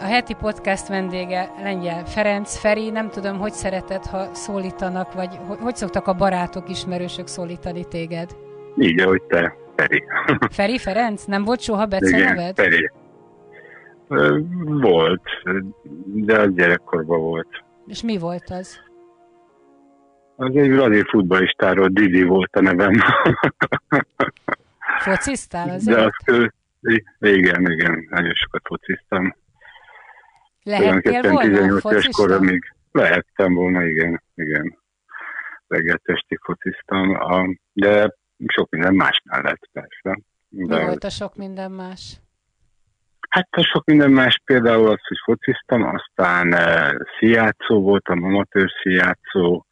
A heti podcast vendége Lengyel Ferenc. Feri, nem tudom, hogy szereted, ha szólítanak, vagy hogy szoktak a barátok, ismerősök szólítani téged? Így, ahogy te, Feri. Feri Ferenc? Nem volt soha beceneved? Feri. Volt, de az gyerekkorban volt. És mi volt az? Az egy brazil futballistáról Didi volt a nevem. Focisztál azért? De az, igen, igen, nagyon sokat fociztam. Lehettél volna 18 éves korom még lehettem volna, igen, igen. Reggelt esti fociztam, de sok minden más mellett persze. De Mi volt a sok minden más? Hát a sok minden más például az, hogy fociztam, aztán e, szijátszó voltam, amatőr szijátszó,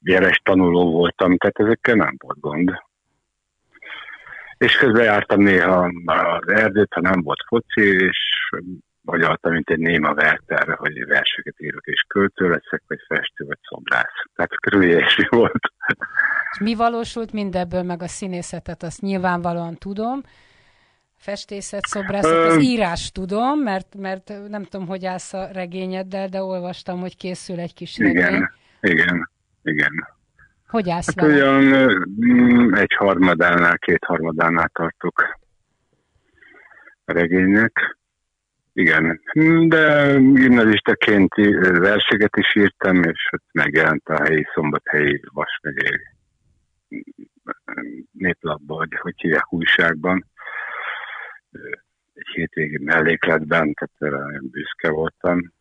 jeles tanuló voltam, tehát ezekkel nem volt gond. És közben jártam néha az erdőt, ha nem volt foci, és alta, mint egy néma Werther, hogy verseket írok, és költő leszek, vagy festő, vagy szobrász. Tehát körülbelül volt. És mi valósult mindebből, meg a színészetet, azt nyilvánvalóan tudom. Festészet, szobrászat, az írás tudom, mert, mert nem tudom, hogy állsz a regényeddel, de olvastam, hogy készül egy kis regény. Igen, igen, igen. Hogy állsz hát vele? Olyan mm, egy harmadánál, két harmadánál tartok a regénynek. Igen, de gimnazistaként verseket is írtam, és ott megjelent a helyi szombathelyi Vas megyei néplapban, vagy hogy hívják újságban. Egy hétvégi mellékletben, tehát erre nagyon büszke voltam.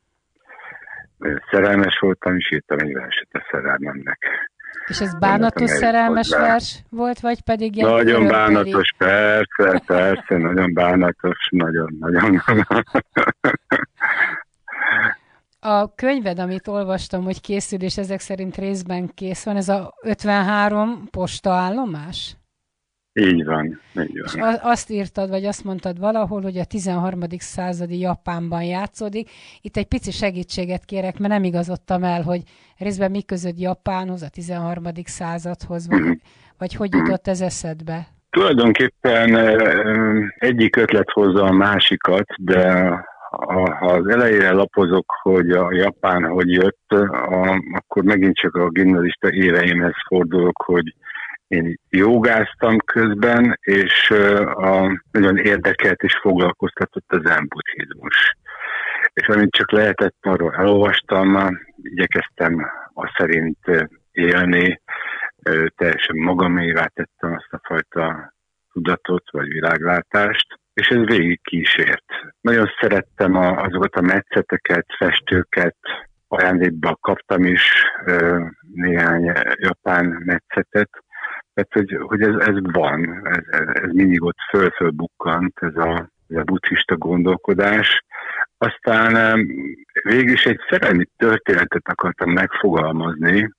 Szerelmes voltam, és írtam egy verset a szerelmemnek. És ez bánatos szerelmes hozzá. vers volt, vagy pedig ilyen Nagyon bánatos, persze, persze, nagyon bánatos, nagyon, nagyon. A könyved, amit olvastam, hogy készül, és ezek szerint részben kész van, ez a 53 postaállomás? Így van, így van. És azt írtad, vagy azt mondtad valahol, hogy a 13. századi Japánban játszódik. Itt egy pici segítséget kérek, mert nem igazodtam el, hogy részben mi között Japánhoz, a 13. századhoz, vagy, mhm. vagy hogy jutott ez eszedbe? Tulajdonképpen egyik ötlet hozza a másikat, de ha az elejére lapozok, hogy a Japán hogy jött, akkor megint csak a gimnazista éveimhez fordulok, hogy én jogáztam közben, és a, nagyon érdekelt és foglalkoztatott az embuddhizmus. És amint csak lehetett, arról elolvastam, igyekeztem a szerint élni, teljesen magamévá tettem azt a fajta tudatot vagy világlátást, és ez végig kísért. Nagyon szerettem a, azokat a metszeteket, festőket, ajándékba kaptam is néhány japán metszetet, tehát, hogy, hogy ez, ez van, ez, ez, ez mindig ott föl-fölbukkant, ez a, ez a buddhista gondolkodás. Aztán végül is egy szerelmi történetet akartam megfogalmazni,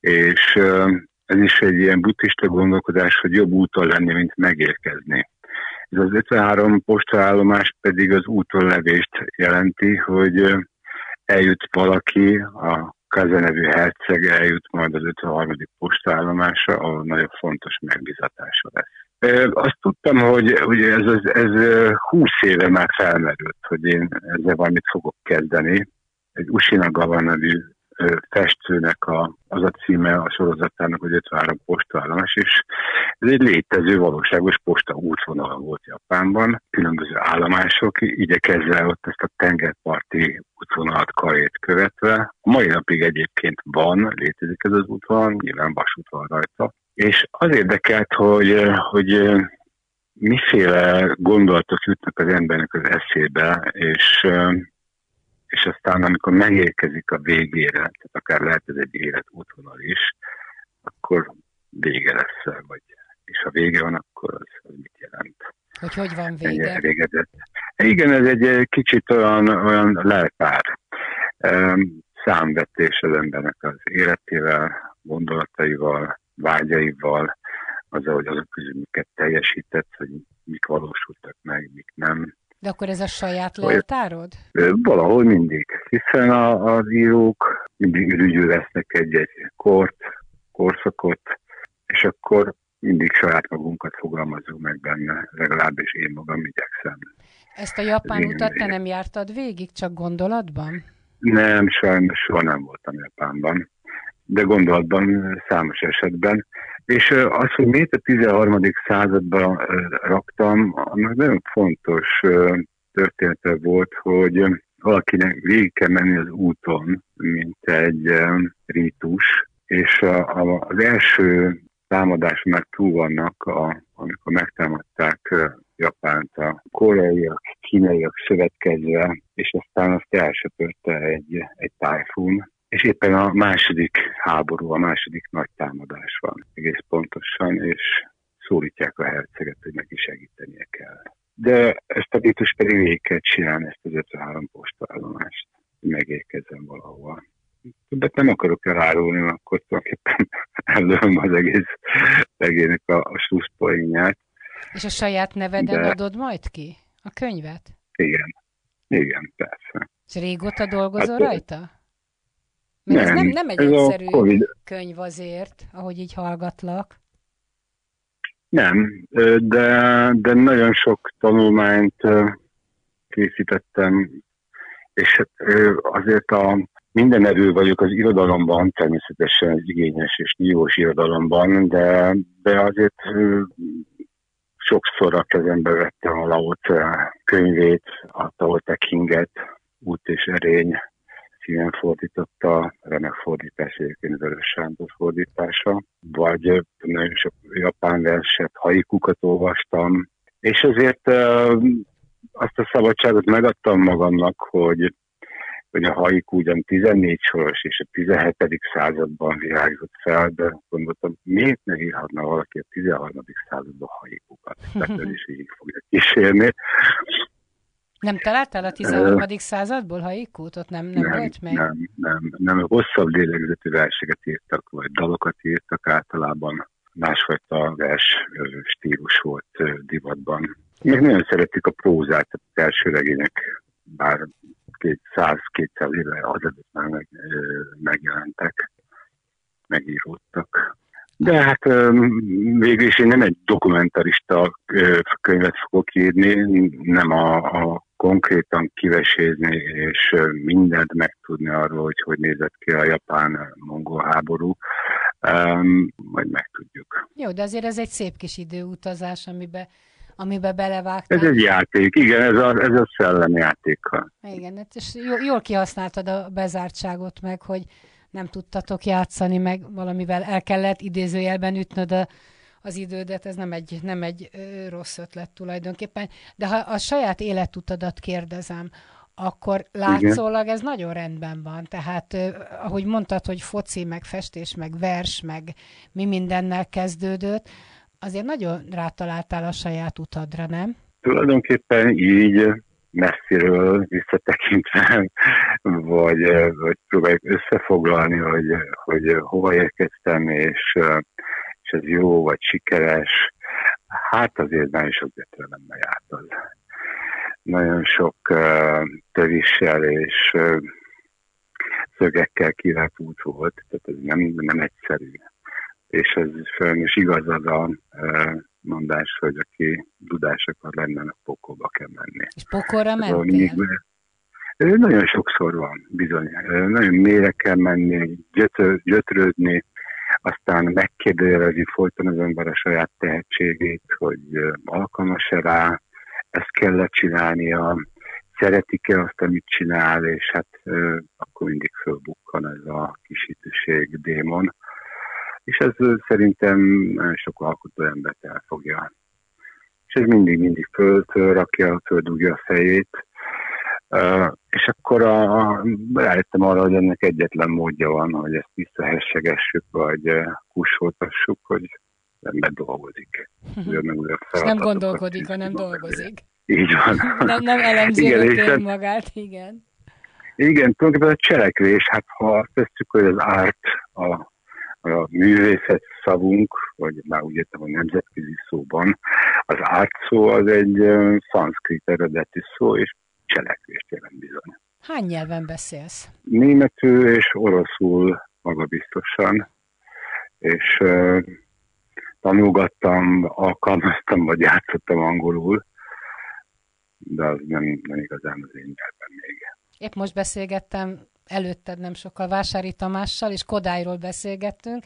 és ez is egy ilyen buddhista gondolkodás, hogy jobb úton lenni, mint megérkezni. Ez az 53 postaállomás pedig az úton levést jelenti, hogy eljut valaki a Kaze nevű herceg eljut majd az 53. postaállomásra, ahol nagyon fontos megbizatása lesz. Azt tudtam, hogy, hogy ez, ez, ez 20 éve már felmerült, hogy én ezzel valamit fogok kezdeni. Egy Usina Gava nevű festőnek a, az a címe a sorozatának, hogy 53 postaállomás, és ez egy létező valóságos posta útvonal volt Japánban, különböző állomások, igyekezve ott ezt a tengerparti útvonalat karét követve. A mai napig egyébként van, létezik ez az útvonal, nyilván vasút van rajta. És az érdekelt, hogy, hogy miféle gondolatok jutnak az embernek az eszébe, és és aztán amikor megérkezik a végére, tehát akár lehet ez egy életútvonal is, akkor vége lesz, vagy és ha vége van, akkor az, az mit jelent. Hogy hogy van vége? Elégedett. Igen, ez egy kicsit olyan, olyan lelkár. számvetés az embernek az életével, gondolataival, vágyaival, az, hogy azok közül miket teljesített, hogy mik valósultak meg, mik nem. De akkor ez a saját leltárod? Valahol mindig, hiszen a, az írók mindig ürügyű lesznek egy-egy kort, korszakot, és akkor mindig saját magunkat fogalmazunk meg benne, legalábbis én magam igyekszem. Ezt a japán én utat te nem jártad végig, csak gondolatban? Nem, sajnos soha nem voltam Japánban, de gondolatban számos esetben. És az, hogy miért a 13. században raktam, annak nagyon fontos története volt, hogy valakinek végig kell menni az úton, mint egy rítus, és az első támadás már túl vannak, a, amikor megtámadták Japánt a koreaiak, kínaiak szövetkezve, és aztán azt elsöpörte egy, egy tájfún, és éppen a második háború, a második nagy támadás van egész pontosan, és szólítják a herceget, hogy neki segítenie kell. De ezt a Bétus pedig végig kell csinálni, ezt az 53 postaállomást, hogy megérkezzen valahova. Többet nem akarok elárulni, mert akkor tulajdonképpen ellőm az egész legének a, a slusszpoénját. És a saját neveden De... adod majd ki a könyvet? Igen. Igen, persze. És régóta dolgozol hát, rajta? Mert nem, ez nem, nem egy ez egyszerű COVID... könyv azért, ahogy így hallgatlak. Nem, de, de nagyon sok tanulmányt készítettem, és azért a, minden erő vagyok az irodalomban, természetesen egy igényes és nyílós irodalomban, de, de azért sokszor a kezembe vettem a Laut könyvét, a Tao Te Kinget, Út és Erény, címen fordította, remek fordítás egyébként Vörös Sándor fordítása, vagy nagyon sok japán verset, haikukat olvastam, és azért azt a szabadságot megadtam magamnak, hogy hogy a haiku ugyan 14 soros és a 17. században virágzott fel, de gondoltam, miért ne írhatna valaki a 13. században haikukat? Tehát ez is így fogja kísérni. Nem találtál a 13. Uh, századból haikút? Ott nem, nem, nem volt meg? Nem, nem, nem. Hosszabb lélegzetű verseket írtak, vagy dalokat írtak általában. Másfajta vers stílus volt divatban. Még nagyon szeretik a prózát, az első regények, bár 100-200 éve azelőtt már meg, megjelentek, megíródtak. De hát végül is én nem egy dokumentarista könyvet fogok írni, nem a, a konkrétan kivesézni és mindent megtudni arról, hogy hogy nézett ki a japán-mongol háború, um, majd megtudjuk. Jó, de azért ez egy szép kis időutazás, amiben amiben belevágtál. Ez egy játék, igen, ez a, ez a szellemjátéka. Igen, hát és jól kihasználtad a bezártságot meg, hogy nem tudtatok játszani, meg valamivel el kellett idézőjelben ütnöd a, az idődet, ez nem egy, nem egy rossz ötlet tulajdonképpen. De ha a saját életutadat kérdezem, akkor látszólag ez nagyon rendben van. Tehát, ahogy mondtad, hogy foci, meg festés, meg vers, meg mi mindennel kezdődött, azért nagyon rátaláltál a saját utadra, nem? Tulajdonképpen így messziről visszatekintve, vagy, vagy próbáljuk összefoglalni, hogy, hogy hova érkeztem, és, és ez jó, vagy sikeres. Hát azért nagyon sok gyötrelemmel járt az. Nagyon sok uh, tövissel és uh, szögekkel királt út volt, tehát ez nem, nem egyszerű és ez sajnos igaz az a e, mondás, hogy aki dudás akar lenni, a pokolba kell menni. És pokolra mentél? Nagyon sokszor van, bizony. Nagyon mélyre kell menni, gyötör, gyötrődni, aztán megkérdőjelezni folyton az ember a saját tehetségét, hogy alkalmas-e rá, ezt kell csinálnia, szeretik-e azt, amit csinál, és hát akkor mindig fölbukkan ez a kisítőség démon és ez szerintem sok alkotó embert elfogja. És ez mindig-mindig föl, fölrakja, földugja a fejét, és akkor a, a, rájöttem arra, hogy ennek egyetlen módja van, hogy ezt visszahessegessük, vagy kussoltassuk, hogy az ember dolgozik. meg nem gondolkodik, hanem dolgozik. Így van. nem, nem elemzi igen, magát, igen. Igen, tulajdonképpen a cselekvés, hát ha tesszük, hogy az art, a, a művészet szavunk, vagy már úgy értem a nemzetközi szóban, az art szó az egy szanszkrit eredeti szó, és cselekvést jelent bizony. Hány nyelven beszélsz? Németül és oroszul magabiztosan, és uh, tanulgattam, alkalmaztam, vagy játszottam angolul, de az nem, nem igazán az én nyelven még. Épp most beszélgettem előtted nem sokkal Vásári Tamással, és Kodályról beszélgettünk,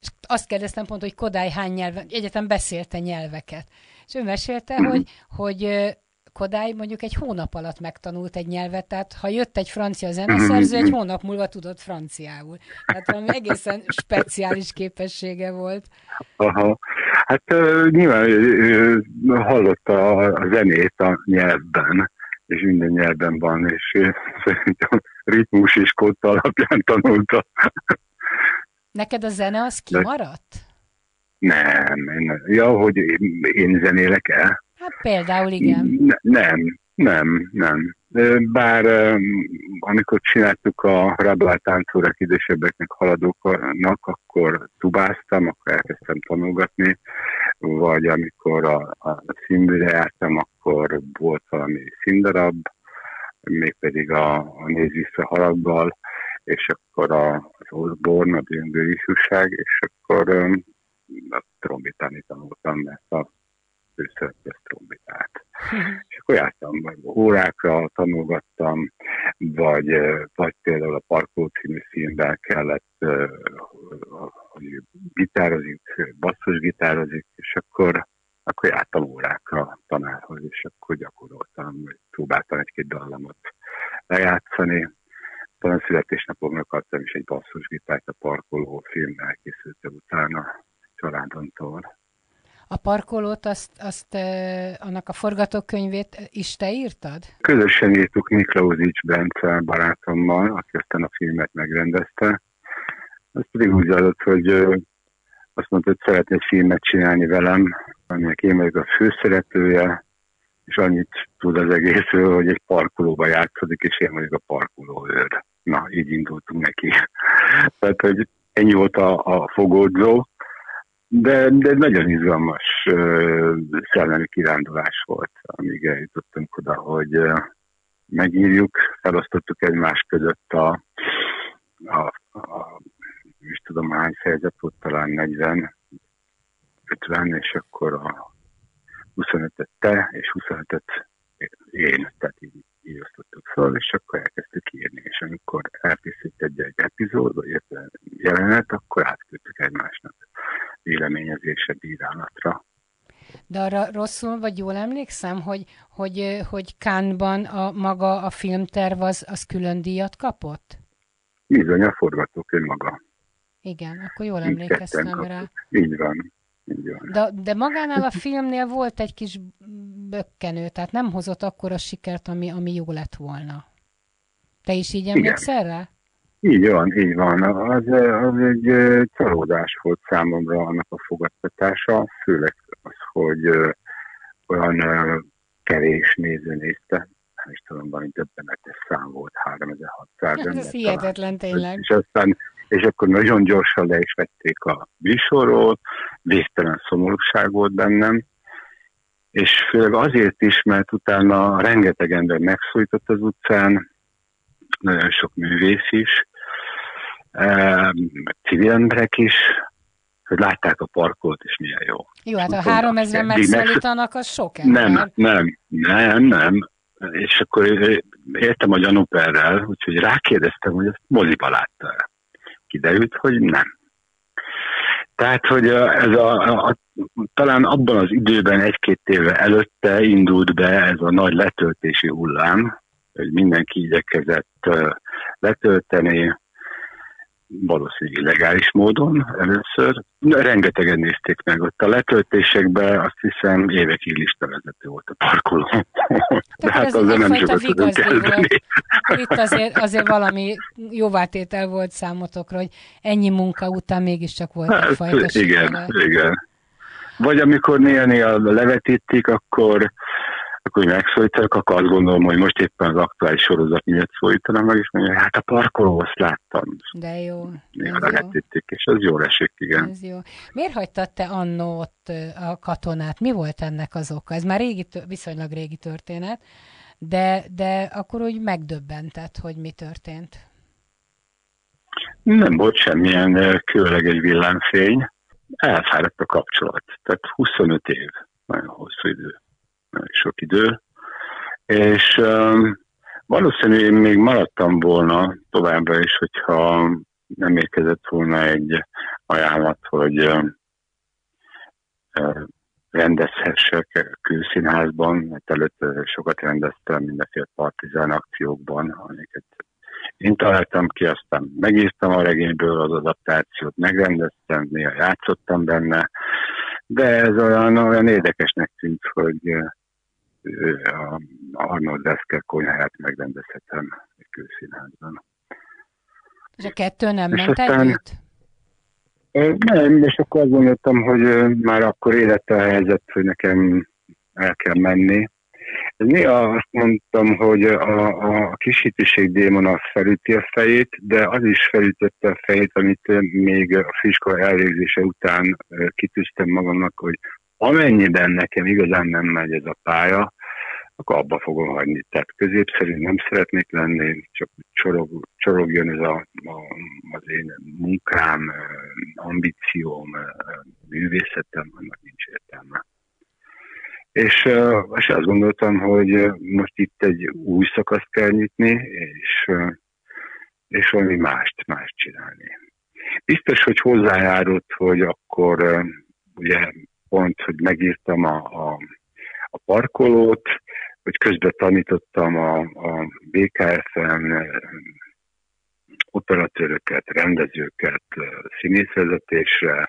és azt kérdeztem pont, hogy Kodály hány nyelven, egyetem beszélte nyelveket. És ő mesélte, mm-hmm. hogy, hogy Kodály mondjuk egy hónap alatt megtanult egy nyelvet, tehát ha jött egy francia zeneszerző, egy hónap múlva tudott franciául. Tehát valami egészen speciális képessége volt. Aha. Hát uh, nyilván uh, hallotta a zenét a nyelvben, és minden nyelven van, és szerintem ritmus és kóta alapján tanulta. Neked a zene az kimaradt? Nem, nem. Ja, hogy én, én zenélek el. Hát például igen. Ne, nem, nem, nem. Bár amikor csináltuk a Rabál táncórák idősebbeknek haladóknak, akkor tubáztam, akkor elkezdtem tanulgatni, vagy amikor a, a színműre jártam, akkor volt valami színdarab, mégpedig a, a Néz vissza haraggal, és akkor a, az Osborne, a ifjúság, és akkor a trombitálni tanultam, mert a főszerkesz trombitát. és akkor jártam, vagy órákra tanulgattam, vagy, vagy például a Parkó című filmben kellett, hogy gitározik, basszus gitározik, és akkor, akkor jártam órákra tanárhoz, és akkor gyakoroltam, vagy próbáltam egy-két dallamot lejátszani. Talán születésnapomnak adtam is egy basszusgitárt a parkoló film elkészülte utána családomtól. A parkolót, azt, azt annak a forgatókönyvét is te írtad? Közösen írtuk Miklózics Bence barátommal, aki aztán a filmet megrendezte. Az pedig úgy adott, hogy azt mondta, hogy szeretne egy filmet csinálni velem, aminek én vagyok a főszereplője, és annyit tud az egészről, hogy egy parkolóba játszik, és én vagyok a parkolóőr. Na, így indultunk neki. Tehát, hogy ennyi volt a, a fogódzó, de, de nagyon izgalmas uh, szellemi kirándulás volt, amíg eljutottunk oda, hogy uh, megírjuk, felosztottuk egymás között a, a, a is tudom hány fejezet volt, talán 40, 50, és akkor a 25-et te, és 25-et én, tehát így, így osztottuk fel, és akkor elkezdtük írni, és amikor elkészült egy, egy epizód, vagy jelenet, akkor átküldtük egymásnak véleményezése bírálatra. De arra rosszul, vagy jól emlékszem, hogy, hogy, hogy Kánban a maga a filmterv az, az külön díjat kapott? Bizony, a forgatókönyv maga. Igen, akkor jól emlékeztem rá. Így van. Így van. De, de magánál a filmnél volt egy kis bökkenő, tehát nem hozott akkor a sikert, ami, ami jó lett volna. Te is így emlékszel rá? Így van, így van. Az, az egy csalódás volt számomra annak a fogadtatása, főleg az, hogy olyan kevés néző nézte. Nem is tudom, valami döbbenetes szám volt, 3600 Ez hihetetlen tényleg. És aztán és akkor nagyon gyorsan le is vették a műsorról, végtelen szomorúság volt bennem, és főleg azért is, mert utána rengeteg ember megszólított az utcán, nagyon sok művész is, civil emberek is, hogy látták a parkot, és milyen jó. Jó, hát a három ezeren megszólítanak, az sok ember. Nem, nem, nem, nem. És akkor értem a gyanúperrel, úgyhogy rákérdeztem, hogy ezt moziba látta -e. Kiderült, hogy nem. Tehát, hogy ez a, a, a, talán abban az időben, egy-két éve előtte indult be ez a nagy letöltési hullám, hogy mindenki igyekezett letölteni, valószínűleg illegális módon először. Rengetegen nézték meg ott a letöltésekbe, azt hiszem évekig listavezető volt a parkoló. De hát azért nem sokat tudunk kezdeni. Itt azért, azért valami jóvátétel volt számotokra, hogy ennyi munka után mégiscsak volt hát, egyfajta Igen, sikere. igen. Vagy amikor néha-néha levetítik, akkor akkor megszólítanak, akkor azt gondolom, hogy most éppen az aktuális sorozat miatt szólítanak meg, és mondja, hát a parkoló, azt láttam. De jó. Néha lehetették, és ez jól esik, igen. Ez jó. Miért hagytad te annó ott a katonát? Mi volt ennek az oka? Ez már régi, viszonylag régi történet, de, de akkor úgy megdöbbentett, hogy mi történt. Nem volt semmilyen különleges villámfény. Elfáradt a kapcsolat. Tehát 25 év, nagyon hosszú idő sok idő, és um, valószínűleg én még maradtam volna továbbra is, hogyha nem érkezett volna egy ajánlat, hogy uh, rendezhessek külszínházban, mert előtt sokat rendeztem mindenféle partizán akciókban, amiket én találtam ki, aztán megírtam a regényből az adaptációt, megrendeztem, néha játszottam benne, de ez olyan, olyan érdekesnek tűnt, hogy a Arnold Deszker konyháját megrendezhetem egy külszínházban. És a kettő nem és ment aztán, együtt? Nem, és akkor azt gondoltam, hogy már akkor élete a helyzet, hogy nekem el kell menni. Néha azt mondtam, hogy a, a kisítőség démon az felüti a fejét, de az is felütötte a fejét, amit még a fiskola elvégzése után kitűztem magamnak, hogy amennyiben nekem igazán nem megy ez a pálya, akkor abba fogom hagyni. Tehát középszerű nem szeretnék lenni, csak csorog, csorogjon ez a, a, az én munkám, ambícióm, művészetem, annak nincs értelme. És, és azt gondoltam, hogy most itt egy új szakaszt kell nyitni, és, és valami mást, mást csinálni. Biztos, hogy hozzájárult, hogy akkor ugye pont, hogy megírtam a, a, a parkolót, hogy közben tanítottam a, a BKF-en operatőröket, rendezőket színészvezetésre.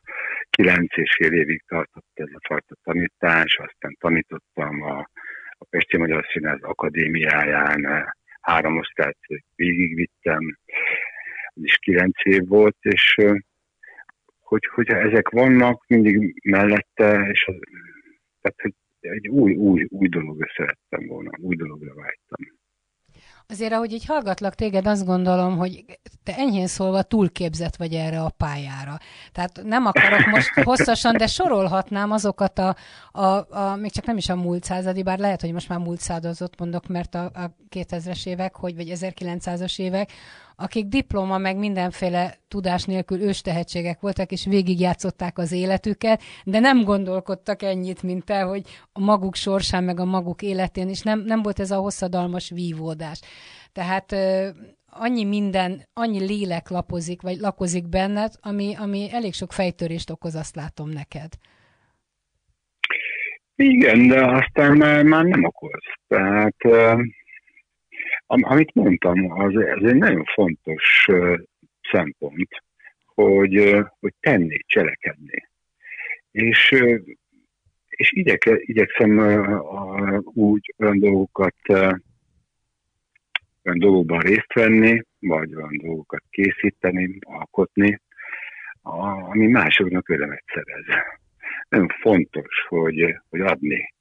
Kilenc és fél évig tartott ez a fajta tanítás, aztán tanítottam a, a Pesti Magyar Színház Akadémiáján, három osztályt végigvittem, is kilenc év volt, és hogy, hogyha ezek vannak mindig mellette, és az, tehát, hogy egy új, új, új dologra szerettem volna, új dologra vágytam. Azért, ahogy így hallgatlak téged, azt gondolom, hogy te enyhén szólva túlképzett vagy erre a pályára. Tehát nem akarok most hosszasan, de sorolhatnám azokat a, a, a még csak nem is a múlt századi, bár lehet, hogy most már múlt százazott mondok, mert a, a 2000-es évek, hogy, vagy 1900-as évek, akik diploma meg mindenféle tudás nélkül őstehetségek voltak, és végigjátszották az életüket, de nem gondolkodtak ennyit, mint te, hogy a maguk sorsán, meg a maguk életén, és nem, nem volt ez a hosszadalmas vívódás. Tehát annyi minden, annyi lélek lapozik, vagy lakozik benned, ami, ami elég sok fejtörést okoz, azt látom neked. Igen, de aztán már nem okoz. Tehát Am, amit mondtam, az, az egy nagyon fontos szempont, hogy, hogy tenni, cselekedni. És, uh, és igyeke, igyekszem úgy olyan dolgokat, uh, olyan dolgokban részt venni, vagy olyan dolgokat készíteni, alkotni, ami másoknak örömet szerez. Nagyon fontos, hogy, hogy adni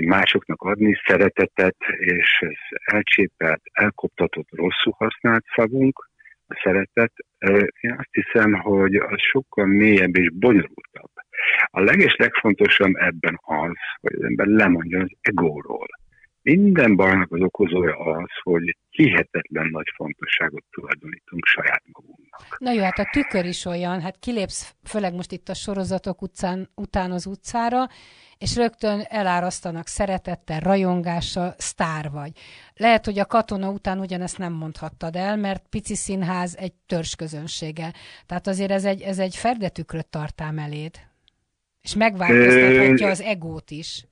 másoknak adni szeretetet, és ez elcsépelt, elkoptatott, rosszul használt szavunk, a szeretet, én azt hiszem, hogy az sokkal mélyebb és bonyolultabb. A leges legfontosabb ebben az, hogy az ember lemondja az egóról. Minden bajnak az okozója az, hogy hihetetlen nagy fontosságot tulajdonítunk saját magunknak. Na jó, hát a tükör is olyan, hát kilépsz, főleg most itt a sorozatok utcán, után az utcára, és rögtön elárasztanak szeretettel, rajongással, sztár vagy. Lehet, hogy a katona után ugyanezt nem mondhattad el, mert pici színház egy törzsközönsége. Tehát azért ez egy, ez egy ferdetükröt tartám eléd. És megváltoztathatja az egót is.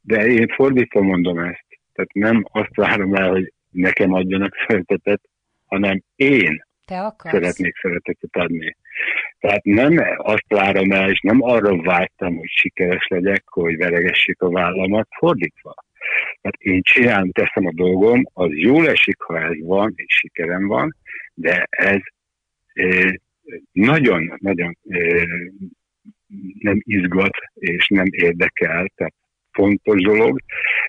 De én fordítva mondom ezt. Tehát nem azt várom el, hogy nekem adjanak szeretetet, hanem én Te akarsz. szeretnék szeretetet adni. Tehát nem azt várom el, és nem arra vágytam, hogy sikeres legyek, hogy veregessék a vállamat, fordítva. Tehát én csinálom, teszem a dolgom, az jól esik, ha ez van, és sikerem van, de ez nagyon-nagyon nem izgat, és nem érdekel, tehát fontos dolog,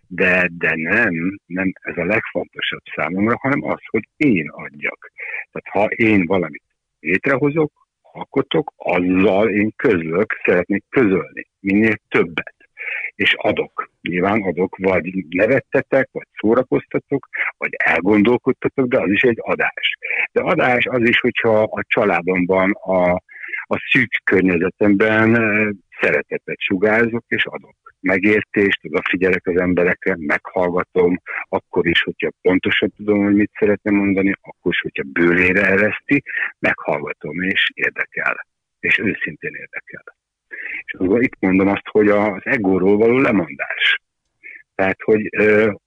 de, de nem, nem ez a legfontosabb számomra, hanem az, hogy én adjak. Tehát ha én valamit létrehozok, alkotok, azzal én közlök, szeretnék közölni, minél többet és adok. Nyilván adok, vagy nevettetek, vagy szórakoztatok, vagy elgondolkodtatok, de az is egy adás. De adás az is, hogyha a családomban, a, a szűk környezetemben szeretetet sugárzok és adok. Megértést, odafigyelek az emberekre, meghallgatom, akkor is, hogyha pontosan tudom, hogy mit szeretne mondani, akkor is, hogyha bőrére ereszti, meghallgatom és érdekel. És őszintén érdekel. És akkor itt mondom azt, hogy az egóról való lemondás. Tehát, hogy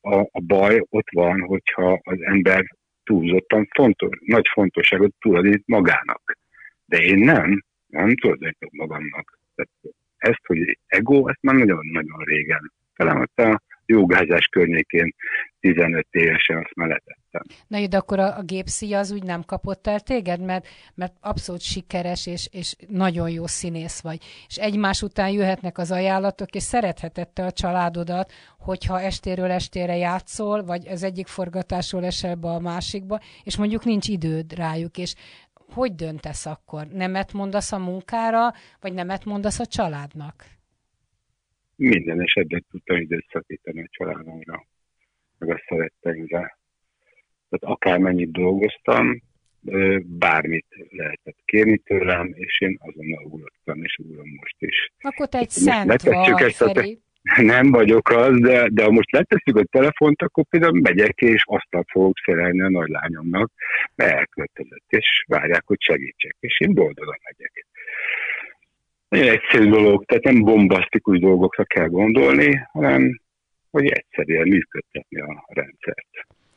a, a baj ott van, hogyha az ember túlzottan fontos, nagy fontosságot tulajdonít magának. De én nem, nem tulajdonítok magamnak. Tehát ezt, hogy ego, ezt már nagyon-nagyon régen. Talán ott a jogázás környékén 15 évesen azt már letettem. Na de akkor a, a gépszíja az úgy nem kapott el téged, mert, mert abszolút sikeres és, és nagyon jó színész vagy. És egymás után jöhetnek az ajánlatok, és szerethetette a családodat, hogyha estéről estére játszol, vagy az egyik forgatásról esel be a másikba, és mondjuk nincs időd rájuk, és hogy döntesz akkor? Nemet mondasz a munkára, vagy nemet mondasz a családnak? minden esetben tudtam időt szakítani a családomra, meg a szeretteimre. Tehát akármennyit dolgoztam, bármit lehetett kérni tőlem, és én azonnal ugrottam, és ugrom most is. Akkor te egy szent vagy, Feri. Nem vagyok az, de, de ha most letesszük a telefont, akkor például megyek, és azt fogok szerelni a nagylányomnak, mert elköltözött, és várják, hogy segítsek, és én boldogan megyek. Nagyon egyszerű dolog, tehát nem bombasztikus dolgokra kell gondolni, hanem hogy egyszerűen működtetni a rendszert.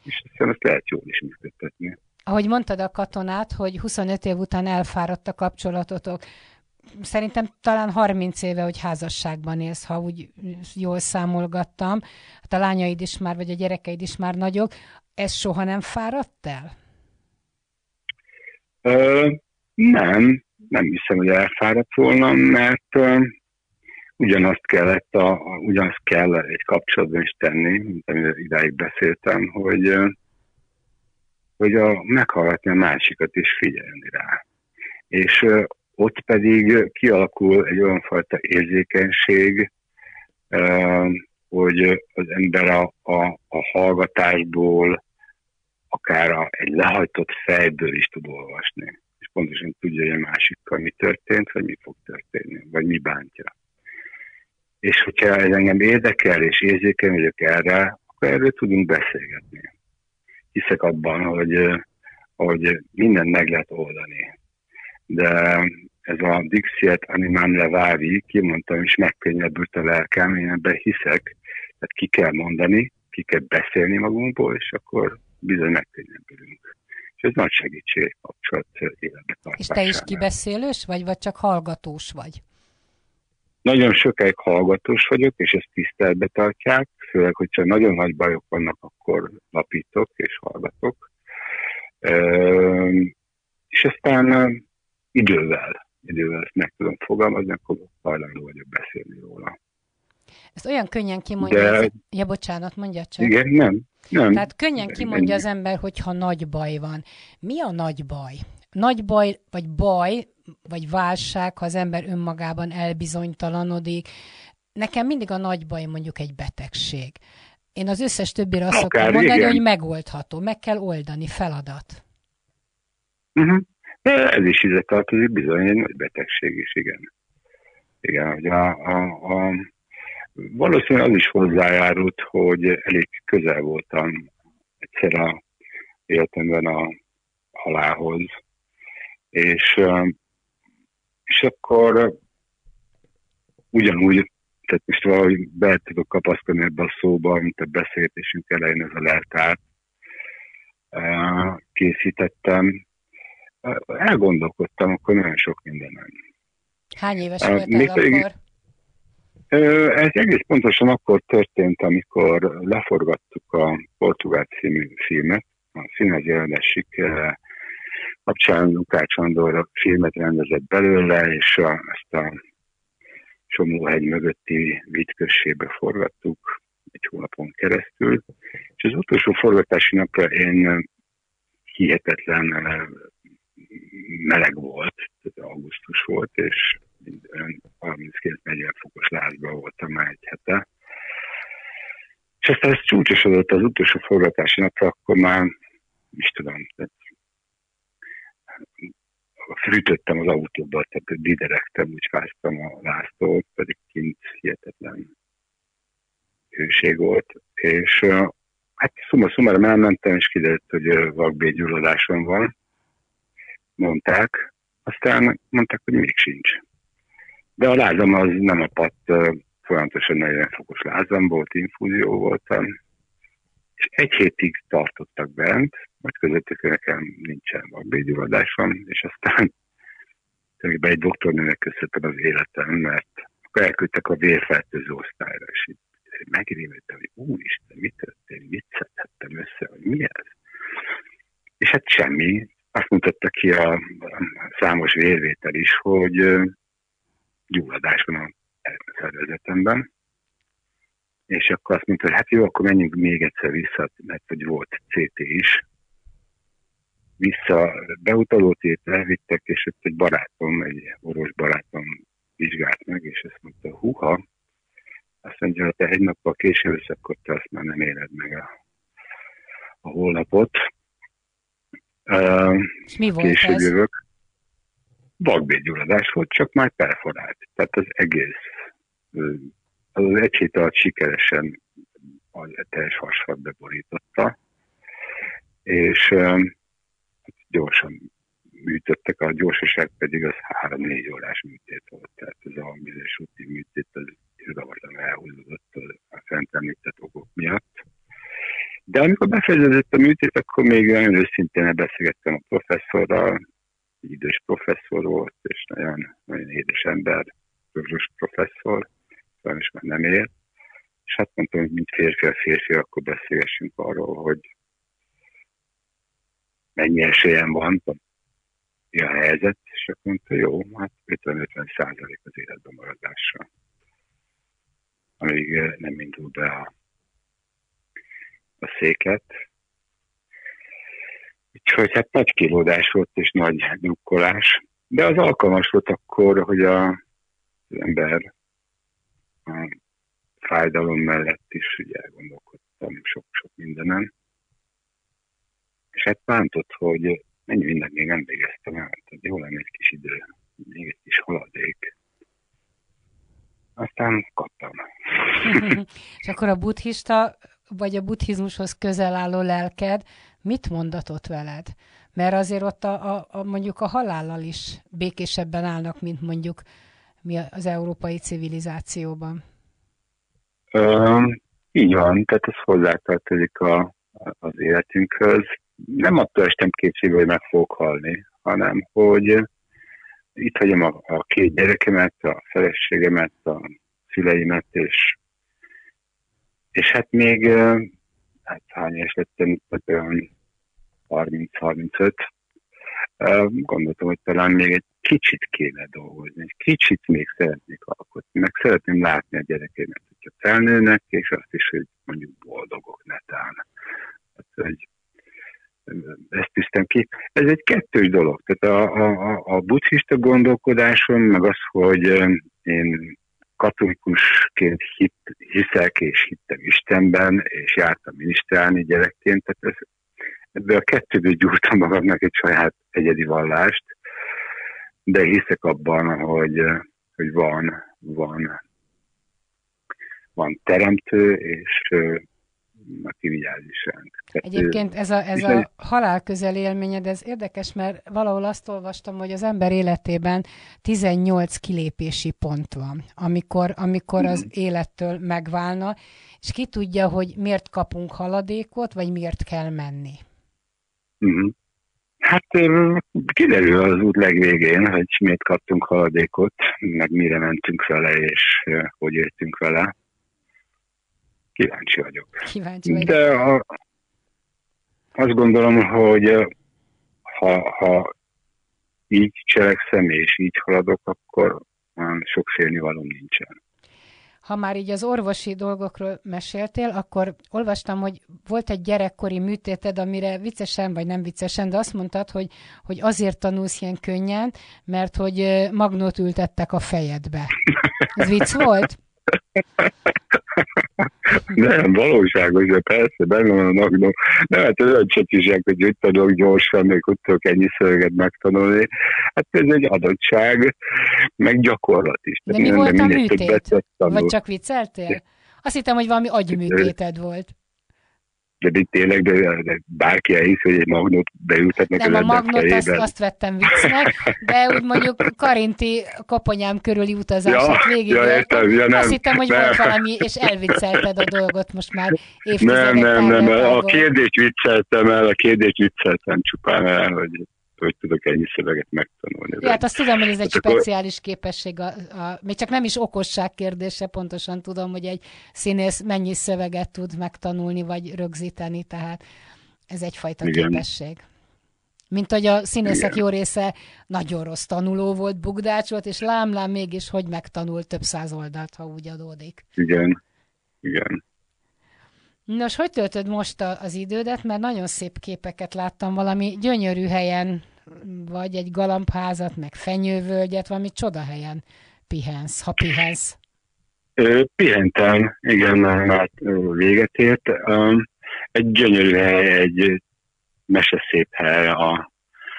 És aztán ezt lehet jól is működtetni. Ahogy mondtad a katonát, hogy 25 év után elfáradt a kapcsolatotok, szerintem talán 30 éve, hogy házasságban élsz, ha úgy jól számolgattam. Hát a lányaid is már, vagy a gyerekeid is már nagyok. Ez soha nem fáradt el? Ö, nem, nem hiszem, hogy elfáradt volna, mert uh, ugyanazt kellett, a, a, ugyanazt kell egy kapcsolatban is tenni, mint amiről idáig beszéltem, hogy, hogy a, meghallgatni a másikat és figyelni rá. És ott pedig kialakul egy olyan fajta érzékenység, hogy az ember a, a, a hallgatásból, akár a, egy lehajtott fejből is tud olvasni pontosan tudja, hogy a másikkal mi történt, vagy mi fog történni, vagy mi bántja. És hogyha ez engem érdekel, és érzékeny vagyok erre, akkor erről tudunk beszélgetni. Hiszek abban, hogy, hogy minden meg lehet oldani. De ez a Dixiet Animam Levári, kimondtam, és megkönnyebbült a lelkem, én ebben hiszek, tehát ki kell mondani, ki kell beszélni magunkból, és akkor bizony megkönnyebbülünk és ez nagy segítség kapcsolat életbe És te is kibeszélős vagy, vagy csak hallgatós vagy? Nagyon sokáig hallgatós vagyok, és ezt tiszteletbe tartják, főleg, hogyha nagyon nagy bajok vannak, akkor lapítok és hallgatok. És aztán idővel, idővel ezt meg tudom fogalmazni, akkor hajlandó vagyok beszélni róla. Ezt olyan könnyen kimondja, De... az... ja bocsánat, mondja csak. Igen, nem, nem. Tehát könnyen kimondja az ember, hogyha nagy baj van. Mi a nagy baj? Nagy baj, vagy baj, vagy válság, ha az ember önmagában elbizonytalanodik. Nekem mindig a nagy baj mondjuk egy betegség. Én az összes többire azt szoktam mondani, igen. hogy megoldható, meg kell oldani, feladat. Uh-huh. Ez is ide tartozik, bizony egy nagy betegség is, igen. Igen, hogy a, a, a Valószínűleg az is hozzájárult, hogy elég közel voltam egyszer a életemben a halálhoz, és, és akkor ugyanúgy, tehát most valahogy be tudok kapaszkodni ebbe a szóba, mint a beszélgetésünk elején ez a leltárt készítettem. Elgondolkodtam akkor nagyon sok mindenem. Hány éves voltál akkor? Ez egész pontosan akkor történt, amikor leforgattuk a Portugál című filmet, a színház jelenes kapcsán Lukács Andor filmet rendezett belőle, és a, ezt a Somóhegy mögötti vitközsébe forgattuk egy hónapon keresztül, és az utolsó forgatási napra én hihetetlen meleg volt, augusztus volt, és 32-40 fokos lázban voltam már egy hete. És aztán ez csúcsosodott az utolsó forgatási napra, akkor már, is tudom, tehát fűtöttem az autóba, tehát diderektem, úgy fáztam a láztól, pedig kint hihetetlen hőség volt, és hát szuma szumára elmentem, és kiderült, hogy vakbégyulladásom van, mondták, aztán mondták, hogy még sincs. De a lázam az nem apadt, folyamatosan 40 fokos lázam volt, infúzió voltam, és egy hétig tartottak bent, majd közöttük nekem nincsen vakbégyulladásom, és aztán tulajdonképpen egy doktornőnek köszöntem az életem, mert akkor elküldtek a vérfertőző osztályra, és így megrémültem, hogy úristen, mit történt, mit szedhettem össze, hogy mi ez? És hát semmi. Azt mutatta ki a, számos vérvétel is, hogy gyulladás van a szervezetemben. És akkor azt mondta, hogy hát jó, akkor menjünk még egyszer vissza, mert hogy volt CT is. Vissza beutalót elvittek, és ott egy barátom, egy orvos barátom vizsgált meg, és azt mondta, huha, azt mondja, hogy te egy nappal később akkor te azt már nem éled meg a, a holnapot. És mi volt később ez? jövök. Vakbégyulladás volt, csak már perforált. Tehát az egész, az, az egy alatt sikeresen a teljes hasfat beborította, és gyorsan műtöttek, a gyorsaság pedig az 3-4 órás műtét volt. Tehát ez a bizonyos úti műtét az irgalmatlan elhúzódott a fent említett okok miatt. De amikor befejeződött a műtét, akkor még nagyon őszintén beszélgettem a professzorral, egy idős professzor volt, és nagyon, nagyon édes ember, közös professzor, sajnos már nem él. És hát mondtam, hogy mint férfi a férfi, akkor beszélgessünk arról, hogy mennyi esélyem van, mi a helyzet, és akkor mondta, jó, hát 50-50 százalék az életben maradásra amíg eh, nem indul be a, a széket. Úgyhogy kilódás volt és nagy drukkolás, de az alkalmas volt akkor, hogy a, az ember a fájdalom mellett is ugye elgondolkodtam sok-sok mindenen. És hát bántott, hogy mennyi mindent még nem végeztem el, tehát jó lenne egy kis idő, még egy kis haladék aztán kaptam. És akkor a buddhista, vagy a buddhizmushoz közel álló lelked mit mondatott veled? Mert azért ott a, a, a, mondjuk a halállal is békésebben állnak, mint mondjuk mi az európai civilizációban. Ö, így van, tehát ez hozzátartozik a, az életünkhöz. Nem attól estem kétségbe, hogy meg fogok halni, hanem hogy itt hagyom a, a két gyerekemet, a feleségemet, a szüleimet, és, és hát még, hát hány éves lettem, 30-35, gondoltam, hogy talán még egy kicsit kéne dolgozni, egy kicsit még szeretnék alkotni, meg szeretném látni a gyerekeimet, hogyha felnőnek, és azt is, hogy mondjuk boldogok netán. Hát, hogy ezt tűztem ki. Ez egy kettős dolog. Tehát a, a, a buddhista gondolkodásom, meg az, hogy én katolikusként hit, hiszek és hittem Istenben, és jártam minisztrálni gyerekként, tehát ez, ebből a kettőből gyúrtam magamnak egy saját egyedi vallást, de hiszek abban, hogy, hogy van, van, van teremtő, és aki vigyáz is ránk. Tehát, Egyébként ez a, ez a halál közel élményed, ez érdekes, mert valahol azt olvastam, hogy az ember életében 18 kilépési pont van, amikor, amikor az mm. élettől megválna, és ki tudja, hogy miért kapunk haladékot, vagy miért kell menni. Mm. Hát kiderül az út legvégén, hogy miért kaptunk haladékot, meg mire mentünk vele, és hogy értünk vele. Kíváncsi vagyok. Kíváncsi vagyok. De a, azt gondolom, hogy ha, ha így cselekszem és így haladok, akkor olyan sok félnivalom nincsen. Ha már így az orvosi dolgokról meséltél, akkor olvastam, hogy volt egy gyerekkori műtéted, amire viccesen vagy nem viccesen, de azt mondtad, hogy, hogy azért tanulsz ilyen könnyen, mert hogy magnót ültettek a fejedbe. Ez vicc volt? Nem, valóságos, de persze, benne van a magnó. Nem, hát ez olyan csatizsák, hogy hogy tudok gyorsan, még hogy tudok ennyi szöveget megtanulni. Hát ez egy adottság, meg gyakorlat is. De mi volt a műtét? Vagy csak vicceltél? Azt hittem, hogy valami agyműtéted volt de itt tényleg, de, de bárki elhisz, hogy egy magnót beültetnek Nem, a magnót azt, azt vettem viccnek, de úgy mondjuk Karinti koponyám körüli utazását ja, végig. Ja, értem, ja, nem, azt hittem, hogy nem. volt valami, és elviccelted a dolgot most már évtizedek Nem, nem, nem, a kérdést vicceltem el, a kérdést vicceltem csupán el, hogy hogy tudok ennyi szöveget megtanulni. Ja, hát azt tudom, hogy ez egy hát speciális akkor... képesség, a, a, még csak nem is okosság kérdése, pontosan tudom, hogy egy színész mennyi szöveget tud megtanulni, vagy rögzíteni, tehát ez egyfajta Igen. képesség. Mint hogy a színészek Igen. jó része nagyon rossz tanuló volt, bugdács volt, és lámlám mégis, hogy megtanul több száz oldalt, ha úgy adódik. Igen, igen. Nos, hogy töltöd most a, az idődet? Mert nagyon szép képeket láttam, valami gyönyörű helyen, vagy egy galambházat, meg fenyővölgyet, valami csoda helyen pihensz, ha pihensz. Pihentem, igen, már véget ért. Egy gyönyörű hely, egy meseszép hely a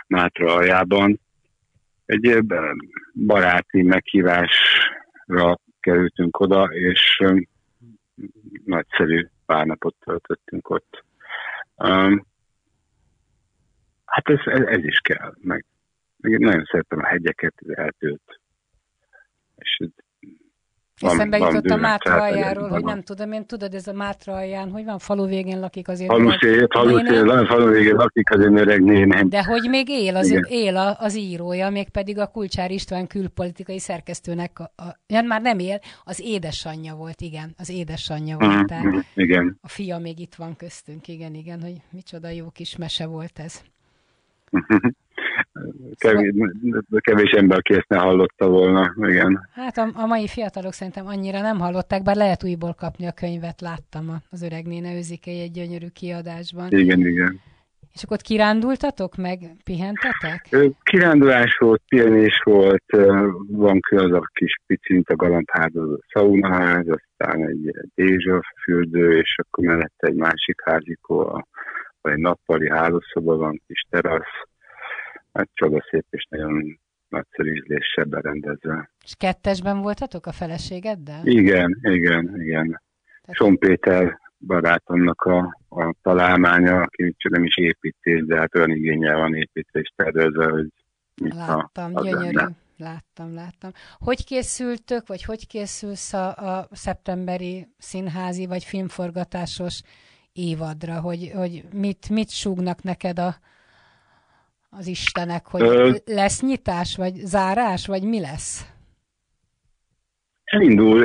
Mátra aljában. Egy baráti meghívásra kerültünk oda, és nagyszerű pár napot töltöttünk ott. Um, hát ez, ez, ez is kell, meg, meg nagyon szeretem a hegyeket, az eltőt. És Eszembe jutott a Mátra aljáról, hogy nem tudom, én tudod, ez a Mátra alján, hogy van falu végén lakik azért. Falu szél, falu van falu végén lakik az öreg nénem. De hogy még él az, Igen. él a, az írója, még pedig a Kulcsár István külpolitikai szerkesztőnek, a, a, ja, már nem él, az édesanyja volt, igen, az édesanyja volt. Mm, tehát mm, igen. A fia még itt van köztünk, igen, igen, hogy micsoda jó kis mese volt ez. Kevés, kevés ember, aki ezt ne hallotta volna, igen. Hát a, a mai fiatalok szerintem annyira nem hallották, bár lehet újból kapni a könyvet, láttam az öreg néne őzikei egy gyönyörű kiadásban. Igen, igen. És akkor ott kirándultatok, meg pihentetek? Kirándulás volt, pihenés volt, van az a kis picint a galambház, az a szaunaház, aztán egy dézsa fürdő, és akkor mellette egy másik házikó, vagy egy nappali hálószoba van, kis terasz, hát csodaszép és nagyon nagyszerű ízléssel berendezve. És kettesben voltatok a feleségeddel? Igen, igen, igen. Tehát... Son Péter barátomnak a, a találmánya, aki nem is építés, de hát olyan igényel van építés tervezve, hogy Láttam, a, gyönyörű. Lenne. Láttam, láttam. Hogy készültök, vagy hogy készülsz a, a szeptemberi színházi vagy filmforgatásos évadra, hogy, hogy mit, mit súgnak neked a, az Istenek, hogy Ö... lesz nyitás, vagy zárás, vagy mi lesz? Elindul.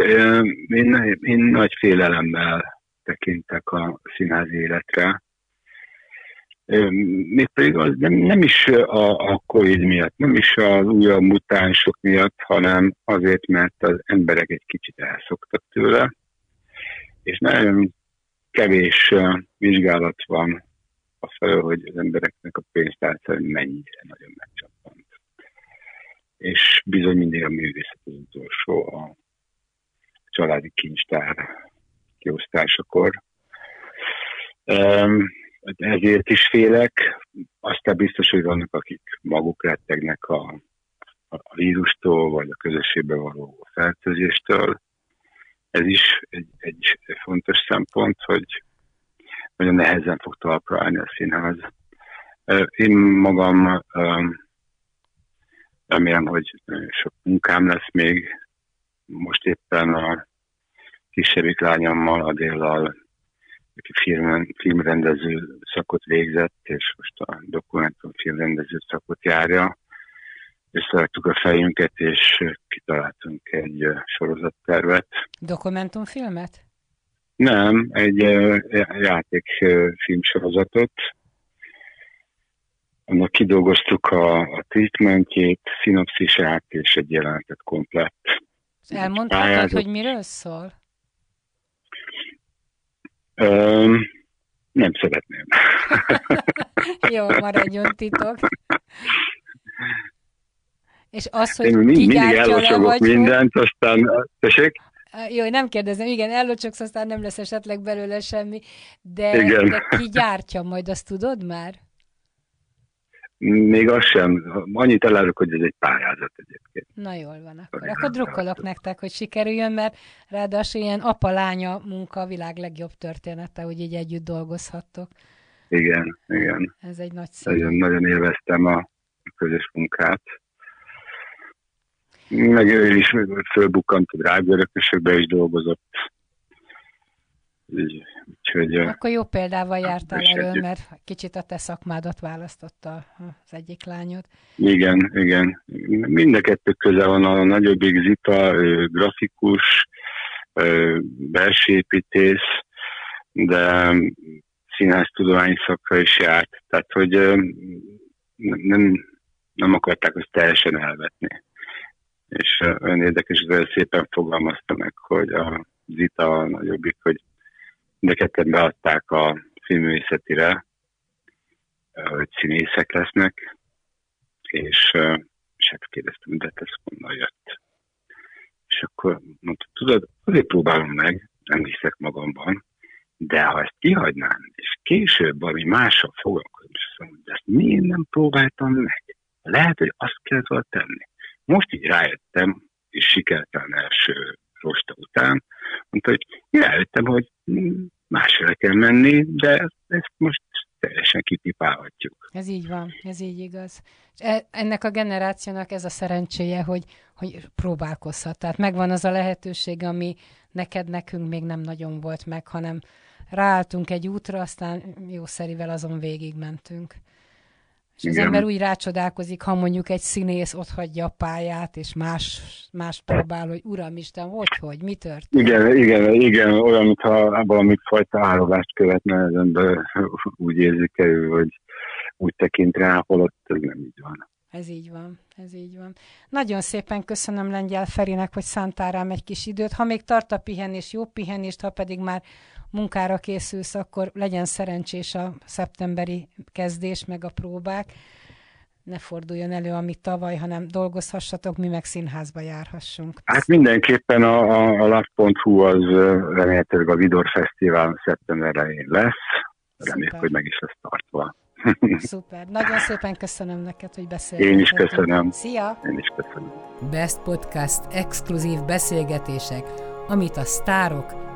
Én, én nagy félelemmel tekintek a színházi életre. Mégpedig az nem, nem is a, a Covid miatt, nem is az újabb mutánsok miatt, hanem azért, mert az emberek egy kicsit elszoktak tőle, és nagyon kevés vizsgálat van felől, hogy az embereknek a pénztárca mennyire nagyon megcsapant. És bizony mindig a művészet az utolsó a családi kincstár kiosztásakor. Ezért is félek. Aztán biztos, hogy vannak, akik maguk rettegnek a, a vírustól, vagy a közösségbe való fertőzéstől. Ez is egy, egy fontos szempont, hogy nagyon nehezen fog talpra állni a színház. Én magam remélem, hogy sok munkám lesz még. Most éppen a kisebbik lányommal, Adéllal, aki film, filmrendező szakot végzett, és most a dokumentum filmrendező szakot járja. Összeadtuk a fejünket, és kitaláltunk egy sorozattervet. Dokumentumfilmet? Nem, egy játékfilmsorozatot. annak kidolgoztuk a, a treatmentjét, szinopszisát és egy jelenetet komplett. Elmondhatod, hogy miről szól? Um, nem szeretném. Jó, maradjon titok. És az, hogy Én mindig ellocsogok mindent, aztán, tessék? Jó, nem kérdezem, igen, ellocsogsz, aztán nem lesz esetleg belőle semmi, de, igen. de ki gyártja majd, azt tudod már? Még az sem. Annyit elárulok, hogy ez egy pályázat egyébként. Na jól van akkor. Akkor drukkolok nektek, hogy sikerüljön, mert ráadásul ilyen apa-lánya munka a világ legjobb története, hogy így együtt dolgozhattok. Igen, igen. Ez egy nagy szó. Nagyon, nagyon élveztem a közös munkát. Meg ő is fölbukkant a drágörökösökbe is dolgozott. úgyhogy, Akkor jó példával jártál elő, mert kicsit a te szakmádat választotta az egyik lányod. Igen, igen. Mind a kettő köze van a nagyobbik Zita, grafikus, belsőépítész, de színház tudományi szakra is járt. Tehát, hogy nem, nem akarták azt teljesen elvetni és olyan érdekes, hogy szépen fogalmazta meg, hogy a Zita a nagyobbik, hogy de ketten beadták a filmművészetire, hogy színészek lesznek, és, és hát kérdeztem, de ez honnan jött. És akkor mondta, tudod, azért próbálom meg, nem hiszek magamban, de ha ezt kihagynám, és később valami mással foglalkozom, és mondom, de ezt miért nem próbáltam meg? Lehet, hogy azt kellett volna tenni. Most így rájöttem, és sikertelen első rosta után, mondta, hogy rájöttem, hogy másra kell menni, de ezt most teljesen kitipálhatjuk. Ez így van, ez így igaz. E, ennek a generációnak ez a szerencséje, hogy, hogy próbálkozhat. Tehát megvan az a lehetőség, ami neked, nekünk még nem nagyon volt meg, hanem ráálltunk egy útra, aztán jószerivel azon végigmentünk. És az ember úgy rácsodálkozik, ha mondjuk egy színész ott hagyja a pályát, és más, más próbál, hogy Uram Isten, hogy, hogy, mi történt? Igen, igen, igen, olyan, mintha valami fajta árolást követne az ember, úgy érzik el, hogy úgy tekint rá, holott ez nem így van. Ez így van, ez így van. Nagyon szépen köszönöm Lengyel Ferinek, hogy szántál rám egy kis időt. Ha még tart a pihenés, jó pihenést, ha pedig már munkára készülsz, akkor legyen szerencsés a szeptemberi kezdés, meg a próbák. Ne forduljon elő, amit tavaly, hanem dolgozhassatok, mi meg színházba járhassunk. Hát mindenképpen a, a, a lap.hu az remélhetőleg a Vidor Fesztivál szeptember elején lesz. Reméljük, hogy meg is lesz tartva. Szuper. Nagyon szépen köszönöm neked, hogy beszéltél. Én is köszönöm. Szia! Én is köszönöm. Best Podcast exkluzív beszélgetések, amit a sztárok